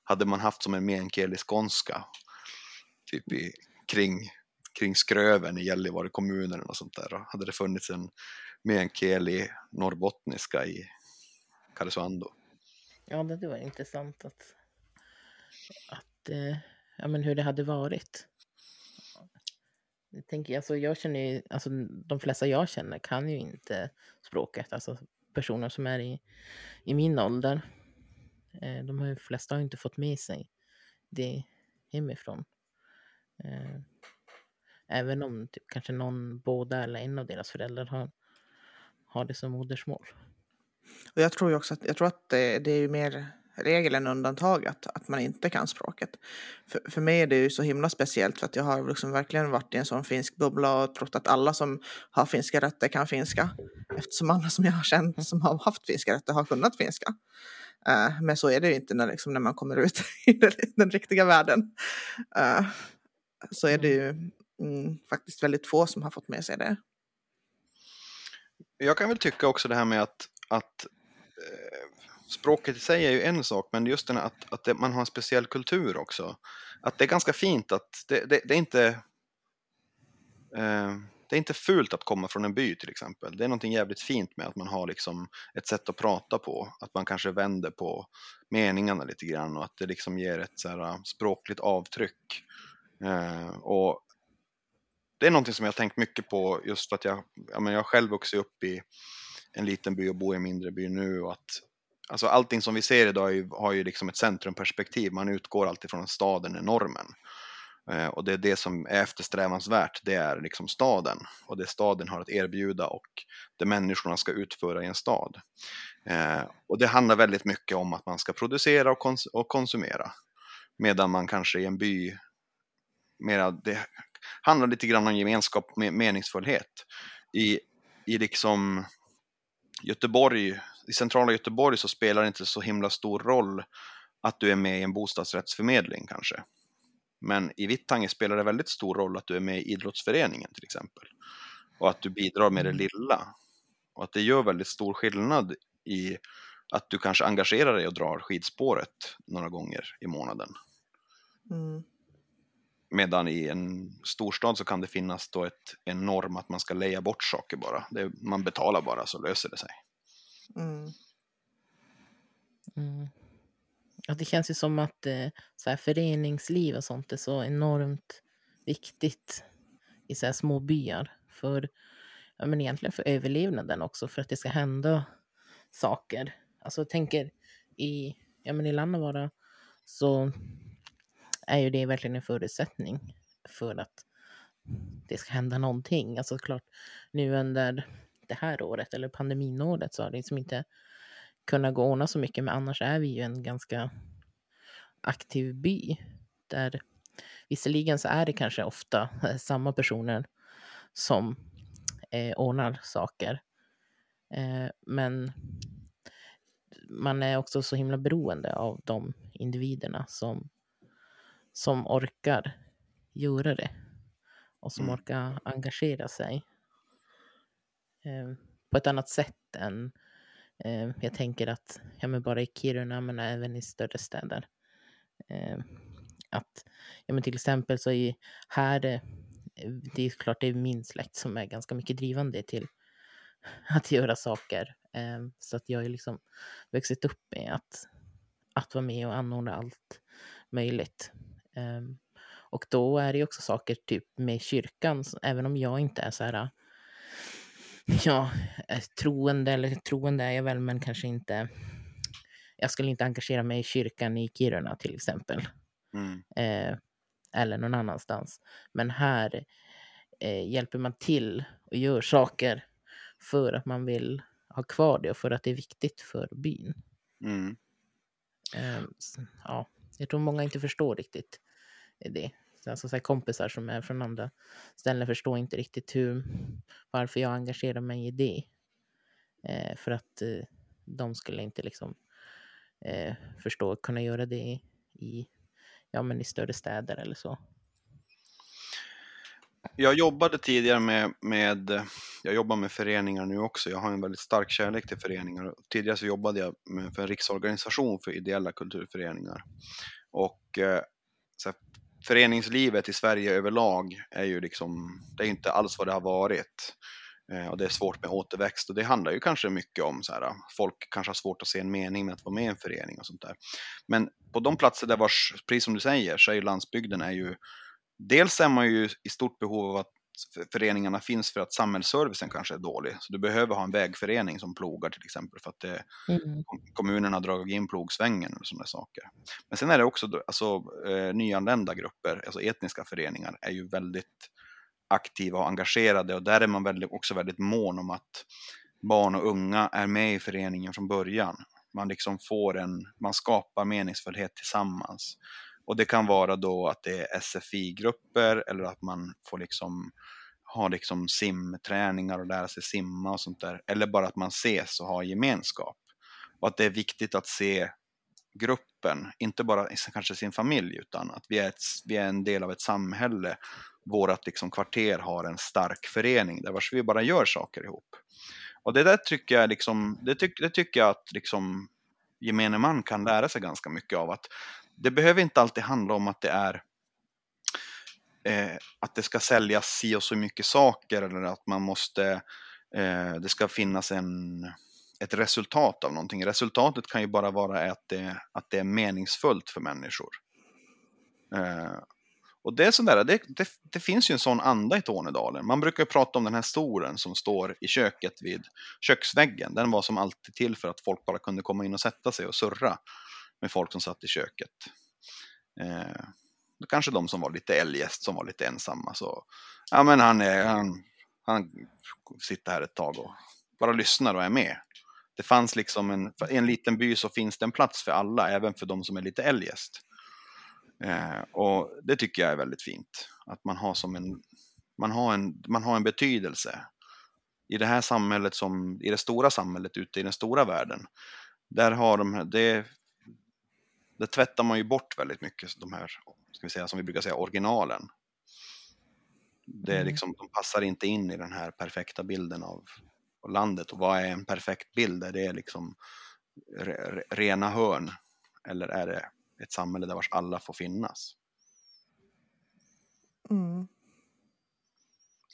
hade man haft som en meänkieli skånska typ i, kring, kring Skröven i Gällivare kommun eller något sånt där. Hade det funnits en meänkieli norrbottniska i Karesuando. Ja, det det var intressant att, att eh, ja, men hur det hade varit. Jag, tänker, alltså, jag känner ju, alltså, de flesta jag känner kan ju inte språket. Alltså personer som är i, i min ålder. Eh, de har ju, flesta har ju inte fått med sig det hemifrån. Eh, även om typ, kanske någon, båda eller en av deras föräldrar har, har det som modersmål. Och jag tror ju också att, jag tror att det, det är ju mer regeln undantaget att, man inte kan språket. För, för mig är det ju så himla speciellt för att jag har liksom verkligen varit i en sån finsk bubbla och trott att alla som har finska rötter kan finska. Eftersom alla som jag har känt som har haft finska rötter har kunnat finska. Uh, men så är det ju inte när, liksom, när man kommer ut i den, den riktiga världen. Uh, så är det ju mm, faktiskt väldigt få som har fått med sig det. Jag kan väl tycka också det här med att, att eh, språket i sig är ju en sak, men just den att, att det, man har en speciell kultur också. Att det är ganska fint att det, det, det är inte eh, det är inte fult att komma från en by till exempel. Det är någonting jävligt fint med att man har liksom ett sätt att prata på. Att man kanske vänder på meningarna lite grann och att det liksom ger ett så här eh, språkligt avtryck. Eh, och det är någonting som jag har tänkt mycket på just för att jag, jag, men jag själv vuxit upp i en liten by och bor i en mindre by nu och att alltså allting som vi ser idag ju, har ju liksom ett centrumperspektiv. Man utgår alltid från att staden är normen. Eh, och det är det som är eftersträvansvärt, det är liksom staden och det staden har att erbjuda och det människorna ska utföra i en stad. Eh, och det handlar väldigt mycket om att man ska producera och, kons och konsumera. Medan man kanske i en by, mera, det handlar lite grann om gemenskap med meningsfullhet. I, i liksom Göteborg, i centrala Göteborg så spelar det inte så himla stor roll att du är med i en bostadsrättsförmedling kanske. Men i Vittangi spelar det väldigt stor roll att du är med i idrottsföreningen till exempel. Och att du bidrar med det lilla. Och att det gör väldigt stor skillnad i att du kanske engagerar dig och drar skidspåret några gånger i månaden. Mm. Medan i en storstad så kan det finnas då ett, en norm att man ska leja bort saker bara. Det, man betalar bara så löser det sig. Mm. Mm. Ja, det känns ju som att eh, så här, föreningsliv och sånt är så enormt viktigt i så här små byar. För, ja, men egentligen för överlevnaden också, för att det ska hända saker. Alltså jag tänker i, ja, men i Lannavaara så är ju det verkligen en förutsättning för att det ska hända någonting. Alltså klart, nu under det här året, eller pandeminåret, så har det liksom inte kunnat gå ordna så mycket, men annars är vi ju en ganska aktiv by. Där visserligen så är det kanske ofta samma personer som eh, ordnar saker. Eh, men man är också så himla beroende av de individerna som, som orkar göra det. Och som Mm. orkar engagera sig. Eh, på ett annat sätt än eh, jag tänker att, ja men bara i Kiruna men även i större städer. Eh, att, ja men till exempel så är här, eh, det är klart det är min släkt som är ganska mycket drivande till att göra saker. Eh, så att jag har liksom vuxit upp med att, att vara med och anordna allt möjligt. Eh, och då är det ju också saker typ med kyrkan, så även om jag inte är så här ja, eh, troende, eller troende är jag väl, men kanske inte. Jag skulle inte engagera mig i kyrkan i Kiruna till exempel. Mm. Eh, eller någon annanstans. Men här eh, hjälper man till och gör saker för att man vill ha kvar det och för att det är viktigt för byn. Mm. Eh, så, ja, jag tror många inte förstår riktigt det. Alltså så här kompisar som är från andra ställen förstår inte riktigt hur, varför jag engagerar mig i det. Eh, för att eh, de skulle inte liksom eh, förstå, kunna göra det i, ja, men i större städer eller så. Jag jobbade tidigare med, med, jag jobbar med föreningar nu också. Jag har en väldigt stark kärlek till föreningar. Tidigare så jobbade jag med, för en riksorganisation för ideella kulturföreningar. Och eh, så här, föreningslivet i Sverige överlag är ju liksom, det är inte alls vad det har varit. Eh, och det är svårt med återväxt och det handlar ju kanske mycket om så här, folk kanske har svårt att se en mening med att vara med i en förening och sånt där. Men på de platser där vars, precis som du säger, så är ju landsbygden är ju Dels är man ju i stort behov av att föreningarna finns för att samhällsservicen kanske är dålig. Så du behöver ha en vägförening som plogar till exempel för att det, Mm. kommunerna har dragit in plogsvängen och sådana saker. Men sen är det också alltså, eh, nyanlända grupper, alltså etniska föreningar, är ju väldigt aktiva och engagerade och där är man väldigt, också väldigt mån om att barn och unga är med i föreningen från början. Man liksom får en, man skapar meningsfullhet tillsammans. Och det kan vara då att det är SFI-grupper eller att man får liksom ha liksom simträningar och lära sig simma och sånt där. Eller bara att man ses och har gemenskap. Och att det är viktigt att se gruppen, inte bara kanske sin familj, utan att vi är, ett, vi är en del av ett samhälle. Vårat liksom kvarter har en stark förening där vars vi bara gör saker ihop. Och det där tycker jag, liksom, det, tyck, det tycker jag att liksom gemene man kan lära sig ganska mycket av. att det behöver inte alltid handla om att det är eh, att det ska säljas si och så mycket saker eller att man måste, eh, det ska finnas en, ett resultat av någonting. Resultatet kan ju bara vara att det, att det är meningsfullt för människor. Eh, och det, är sådär, det, det, det finns ju en sån anda i Tornedalen. Man brukar ju prata om den här stolen som står i köket vid köksväggen. Den var som alltid till för att folk bara kunde komma in och sätta sig och surra med folk som satt i köket. Eh, då kanske de som var lite eljest, som var lite ensamma. Så, ja men han, är, han, han sitter här ett tag och bara lyssnar och är med. Det fanns liksom en, i en liten by så finns det en plats för alla, även för de som är lite eljest. Eh, och det tycker jag är väldigt fint. Att man har som en, man har en, man har en betydelse. I det här samhället som, i det stora samhället ute i den stora världen. Där har de, det, det tvättar man ju bort väldigt mycket, de här, ska vi säga, som vi brukar säga, originalen. Det är Mm. liksom, de passar inte in i den här perfekta bilden av, landet. Och vad är en perfekt bild? Är det liksom re, rena hörn? Eller är det ett samhälle där vars alla får finnas? Mm.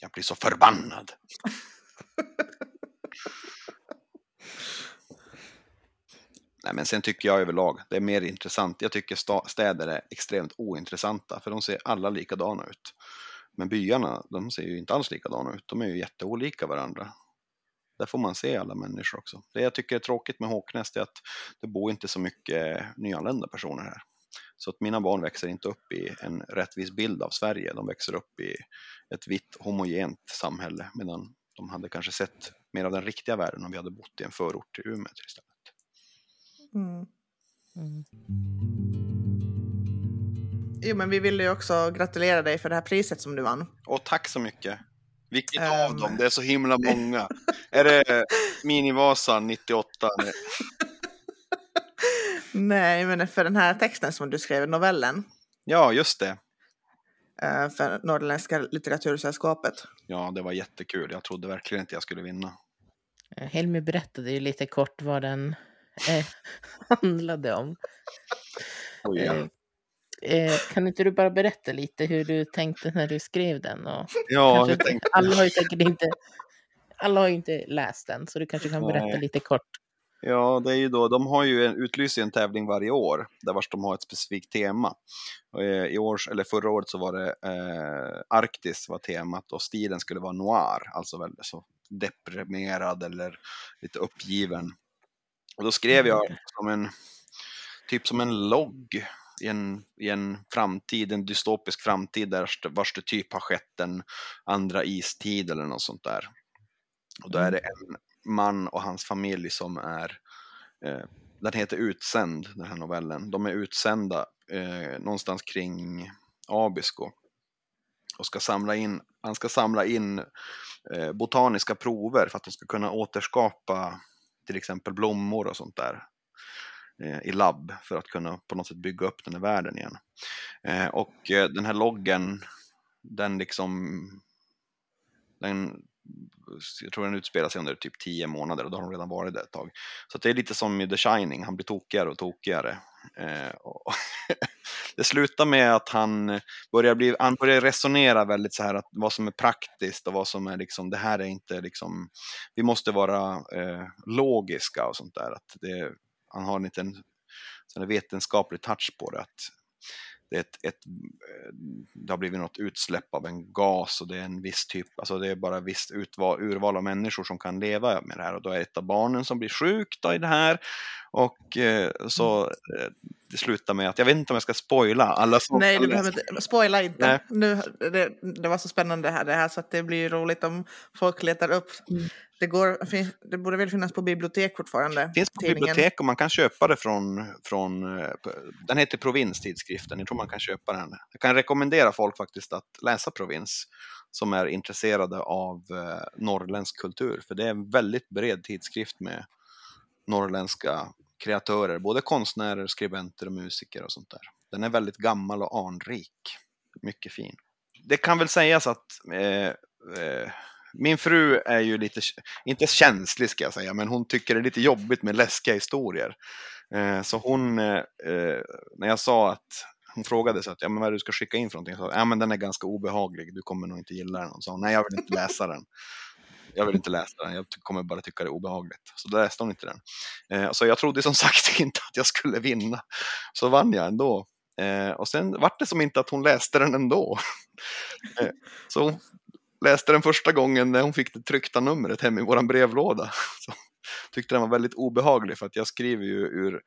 Jag blir så förbannad. Nej, men sen tycker jag överlag, det är mer intressant. Jag tycker städer är extremt ointressanta, för de ser alla likadana ut. Men byarna, de ser ju inte alls likadana ut. De är ju jätteolika varandra. Där får man se alla människor också. Det jag tycker är tråkigt med Håknäs är att det bor inte så mycket nyanlända personer här. Så att mina barn växer inte upp i en rättvis bild av Sverige. De växer upp i ett vitt homogent samhälle medan de hade kanske sett mer av den riktiga världen om vi hade bott i en förort till Umeå till istället. Mm. Mm. Jo, men vi ville ju också gratulera dig för det här priset som du vann. Och tack så mycket! Vilket Ehm. av dem? Det är så himla många. är det Minivasan 98? Nej, men för den här texten som du skrev, novellen. Ja, just det. eh, för Norrländska litteratursällskapet. Ja, det var jättekul. Jag trodde verkligen inte jag skulle vinna. Helmi berättade ju lite kort vad den eh, handlade om. Ja. Eh, eh, kan inte du bara berätta lite hur du tänkte när du skrev den? Och ja, kanske, tänkte, alla har ju säkert inte, alla har inte läst den, så du kanske kan berätta Nej. lite kort. ja, det är ju då, de har ju en, utlyser en tävling varje år där vars de har ett specifikt tema. Eh, I år, eller förra året så var det eh, Arktis var temat och stilen skulle vara noir, alltså väldigt så deprimerad eller lite uppgiven. Och då skrev jag som en, typ som en logg i en, i en framtid, en dystopisk framtid där vars det typ har skett en andra istid eller något sånt där. Och då är det en man och hans familj som är, eh, den heter Utsänd, den här novellen. De är utsända eh, någonstans kring Abisko och ska samla in, han ska samla in eh, botaniska prover för att de ska kunna återskapa till exempel blommor och sånt där eh, i labb för att kunna på något sätt bygga upp den här världen igen. Eh, och eh, den här loggen, den liksom, den, jag tror den utspelar sig under typ tio månader och då har de redan varit där ett tag. Så att det är lite som i The Shining, han blir tokigare och tokigare. Eh, och det slutar med att han börjar, bli, han börjar resonera väldigt så här att vad som är praktiskt och vad som är liksom, det här är inte liksom, vi måste vara eh, logiska och sånt där. Att det, han har en liten vetenskaplig touch på det. Att det, är ett, ett, eh, det har blivit något utsläpp av en gas och det är en viss typ, alltså det är bara ett visst utval, urval av människor som kan leva med det här och då är ett av barnen som blir sjukt i det här och eh, så eh, det slutar med att, jag vet inte om jag ska spoila alla som Nej, du behöver inte. Spoila inte. Nej. Nu, det, det var så spännande här, det här så att det blir roligt om folk letar upp. Mm. Det, går, det borde väl finnas på bibliotek fortfarande? finns på tidningen. bibliotek och man kan köpa det från, från eh, den heter Provinstidskriften, jag tror man kan köpa den. Jag kan rekommendera folk faktiskt att läsa Provins som är intresserade av eh, norrländsk kultur, för det är en väldigt bred tidskrift med norrländska kreatörer, både konstnärer, skribenter och musiker och sånt där. Den är väldigt gammal och anrik, mycket fin. Det kan väl sägas att eh, eh, min fru är ju lite, inte känslig ska jag säga, men hon tycker det är lite jobbigt med läskiga historier. Eh, så hon, eh, eh, när jag sa att hon frågade så att, ja, men vad är det du ska skicka in för någonting? sa ja, men den är ganska obehaglig, du kommer nog inte gilla den. Hon sa, nej, jag vill inte läsa den. Jag vill inte läsa den, jag kommer bara tycka det är obehagligt. Så då läste hon inte den. Eh, så jag trodde som sagt inte att jag skulle vinna. Så vann jag ändå. Eh, och sen vart det som inte att hon läste den ändå. eh, så hon läste den första gången när hon fick det tryckta numret hem i våran brevlåda. Så tyckte den var väldigt obehaglig för att jag skriver ju ur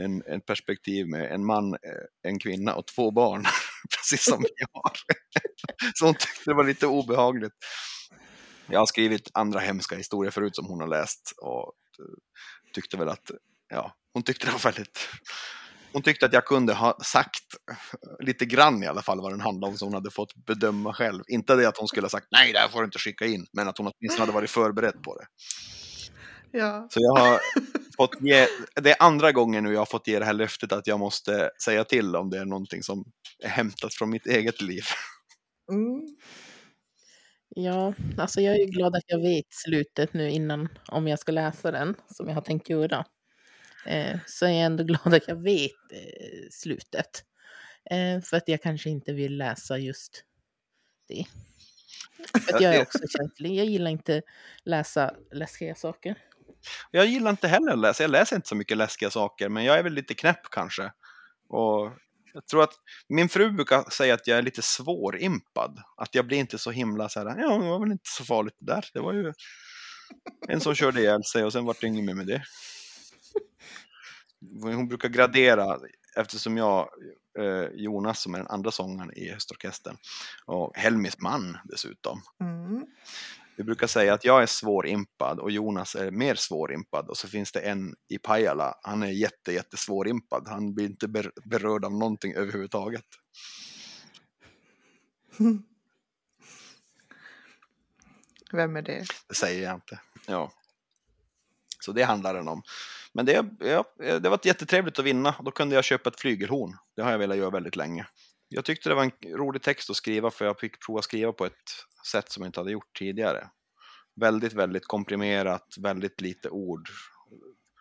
en, en perspektiv med en man, eh, en kvinna och två barn. Precis som vi har. Så hon tyckte det var lite obehagligt. Jag har skrivit andra hemska historier förut som hon har läst och eh, tyckte väl att, ja, hon tyckte det var väldigt hon tyckte att jag kunde ha sagt lite grann i alla fall vad den handlade om så hon hade fått bedöma själv. Inte det att hon skulle ha sagt nej, det här får du inte skicka in, men att hon åtminstone hade varit förberedd på det. Ja. Så jag har fått ge, det är andra gången nu jag har fått ge det här löftet att jag måste säga till om det är någonting som är hämtat från mitt eget liv. Mm. Ja, alltså jag är ju glad att jag vet slutet nu innan, om jag ska läsa den, som jag har tänkt göra. Eh, så är jag ändå glad att jag vet eh, slutet. Eh, för att jag kanske inte vill läsa just det. För att jag är också känslig. Jag gillar inte läsa läskiga saker. Jag gillar inte heller att läsa, jag läser inte så mycket läskiga saker, men jag är väl lite knäpp kanske. Och jag tror att min fru brukar säga att jag är lite svårimpad. Att jag blir inte så himla så här, ja, det var väl inte så farligt det där. Det var ju en som körde ihjäl sig och sen vart det inget mer med det. Hon brukar gradera, eftersom jag, eh, Jonas som är den andra sångaren i höstorkestern, och Helmis man dessutom. Mm. Vi brukar säga att jag är svårimpad och Jonas är mer svårimpad och så finns det en i Pajala, han är jätte, jätte svårimpad. Han blir inte ber berörd av någonting överhuvudtaget. Vem är det? Det säger jag inte. Ja. Så det handlar den om. Men det, ja, det var jättetrevligt att vinna. Då kunde jag köpa ett flygelhorn. Det har jag velat göra väldigt länge. jag tyckte det var en rolig text att skriva för jag fick prova skriva på ett sätt som jag inte hade gjort tidigare. Väldigt, väldigt komprimerat, väldigt lite ord.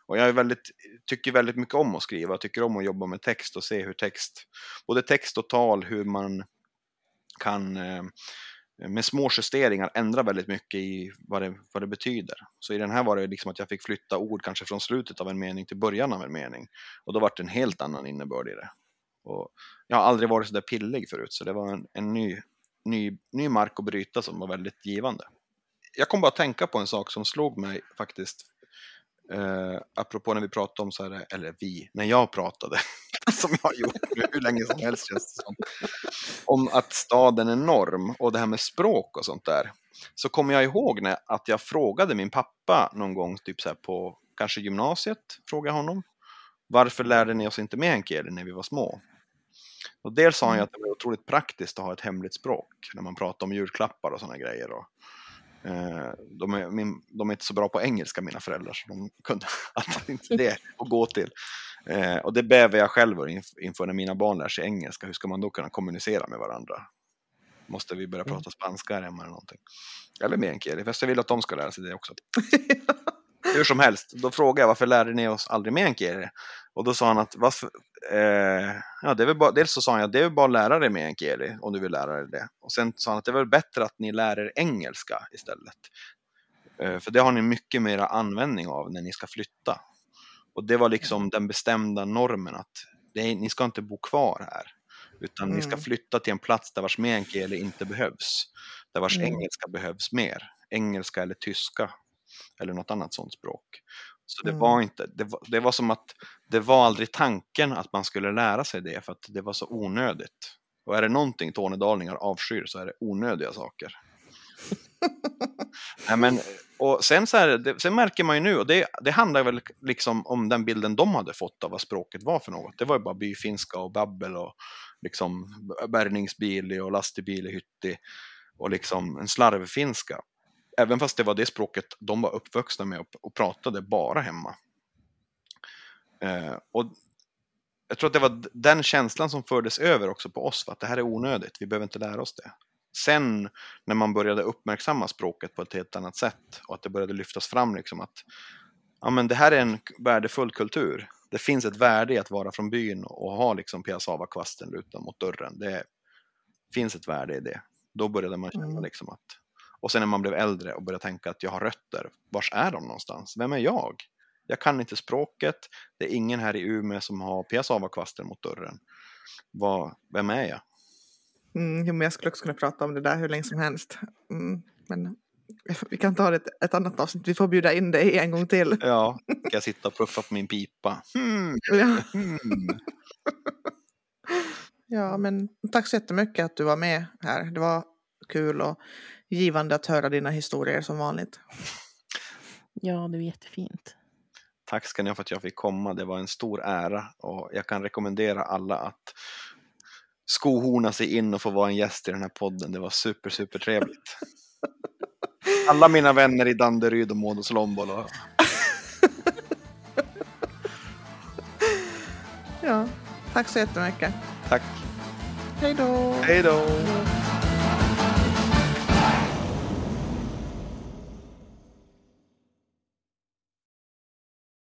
Och jag är väldigt, tycker väldigt mycket om att skriva, jag tycker om att jobba med text och se hur text, både text och tal, hur man kan eh, med små justeringar ändra väldigt mycket i vad det, vad det betyder. Så i den här var det liksom att jag fick flytta ord kanske från slutet av en mening till början av en mening. Och då var det en helt annan innebörd i det. Och jag har aldrig varit så där pillig förut, så det var en, en ny, ny, ny mark att bryta som var väldigt givande. Jag kom bara att tänka på en sak som slog mig faktiskt eh, apropå när vi pratade om så här, eller vi, när jag pratade, som jag har gjort nu, hur länge som helst känns det som, om att staden är norm och det här med språk och sånt där. Så kommer jag ihåg när, att jag frågade min pappa någon gång, typ så på kanske gymnasiet, frågade honom. Varför lärde ni oss inte meänkieli när vi var små? Och dels sa han ju att det var otroligt praktiskt att ha ett hemligt språk när man pratar om julklappar och sådana grejer. Och, eh, de, är, min, de är inte så bra på engelska mina föräldrar så de kunde att inte det att gå till. Eh, och det bävar jag själv inför när mina barn lär sig engelska. Hur ska man då kunna kommunicera med varandra? Måste vi börja prata spanska här hemma eller någonting? Eller meänkieli, fast jag vill att de ska lära sig det också. Hur som helst, då frågade jag varför lärde ni oss aldrig meänkieli? Och då sa han att varför, eh, ja, det är väl bara, dels så sa han att det är bara att lära dig meänkieli om du vill lära dig det. Och sen sa han att det är väl bättre att ni lär er engelska istället. Eh, för det har ni mycket mer användning av när ni ska flytta. Och det var liksom den bestämda normen att är, ni ska inte bo kvar här. Utan mm. ni ska mm. flytta till en plats där vars meänkieli inte behövs. Där vars mm. engelska behövs mer. Engelska eller tyska. Eller något annat sånt språk. Så det mm. var inte, det var, det var som att det var aldrig tanken att man skulle lära sig det för att det var så onödigt. Och är det någonting tornedalingar avskyr så är det onödiga saker. Nej, men, och sen, så här, det, sen märker man ju nu, och det, det handlar väl liksom om den bilden de hade fått av vad språket var för något. Det var ju bara byfinska och babbel och liksom bärgningsbil och lastbil i hytti och liksom en slarvfinska. Även fast det var det språket de var uppvuxna med och, och pratade bara hemma. Eh, och jag tror att det var den känslan som fördes över också på oss, att det här är onödigt, vi behöver inte lära oss det. Sen när man började uppmärksamma språket på ett helt annat sätt och att det började lyftas fram liksom att ja, men det här är en värdefull kultur. Det finns ett värde i att vara från byn och ha liksom piassava-kvasten lutad mot dörren. Det finns ett värde i det. Då började man känna mm. liksom att och sen när man blev äldre och började tänka att jag har rötter, vars är de någonstans? Vem är jag? Jag kan inte språket, det är ingen här i Umeå som har piassava-kvasten mot dörren. Vad, vem är jag? Mm, jag skulle också kunna prata om det där hur länge som helst. Mm, men vi kan ta ett, ett annat avsnitt, vi får bjuda in dig en gång till. Ja, jag sitta och puffa på min pipa? Hmm. Ja. Hmm. ja, men tack så jättemycket att du var med här. Det var kul och givande att höra dina historier som vanligt. Ja, det var jättefint. Tack ska ni ha för att jag fick komma. Det var en stor ära och jag kan rekommendera alla att skohorna sig in och få vara en gäst i den här podden. Det var super, super trevligt. Alla mina vänner i Danderyd och Modos Lombolo. ja, tack så jättemycket. Tack. Hej då. Hej då.